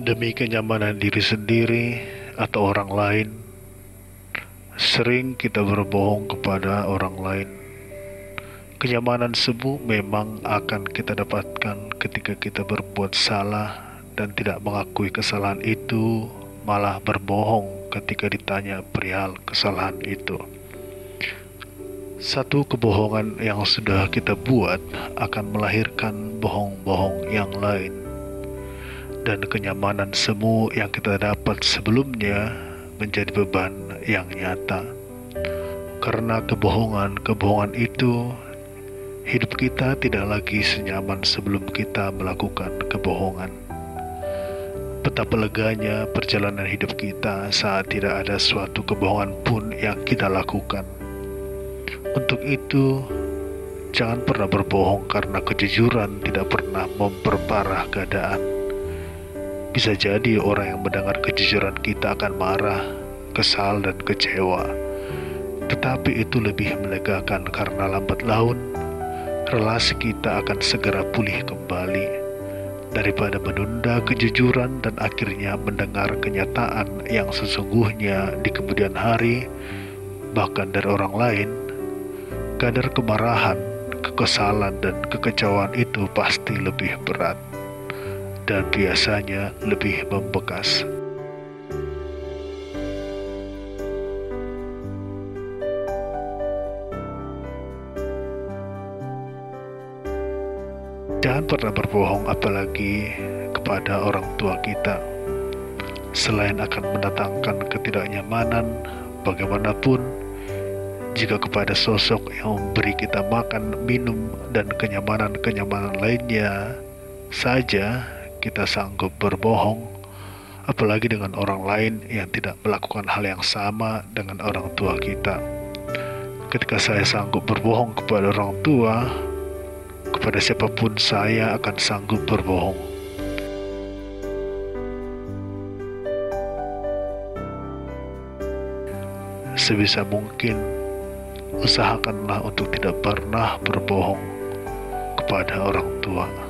demi kenyamanan diri sendiri atau orang lain, sering kita berbohong kepada orang lain. Kenyamanan semu memang akan kita dapatkan ketika kita berbuat salah dan tidak mengakui kesalahan itu, malah berbohong ketika ditanya perihal kesalahan itu. Satu kebohongan yang sudah kita buat akan melahirkan bohong-bohong yang lain dan kenyamanan semu yang kita dapat sebelumnya menjadi beban yang nyata. Karena kebohongan-kebohongan itu, hidup kita tidak lagi senyaman sebelum kita melakukan kebohongan. Betapa leganya perjalanan hidup kita saat tidak ada suatu kebohongan pun yang kita lakukan. Untuk itu, jangan pernah berbohong karena kejujuran tidak pernah memperparah keadaan bisa jadi orang yang mendengar kejujuran kita akan marah, kesal, dan kecewa. Tetapi itu lebih melegakan karena lambat laun relasi kita akan segera pulih kembali daripada menunda kejujuran dan akhirnya mendengar kenyataan yang sesungguhnya di kemudian hari bahkan dari orang lain kadar kemarahan, kekesalan dan kekecewaan itu pasti lebih berat dan biasanya lebih membekas. Jangan pernah berbohong apalagi kepada orang tua kita. Selain akan mendatangkan ketidaknyamanan, bagaimanapun jika kepada sosok yang memberi kita makan, minum, dan kenyamanan-kenyamanan lainnya saja kita sanggup berbohong, apalagi dengan orang lain yang tidak melakukan hal yang sama dengan orang tua kita. Ketika saya sanggup berbohong kepada orang tua, kepada siapa pun saya akan sanggup berbohong. Sebisa mungkin, usahakanlah untuk tidak pernah berbohong kepada orang tua.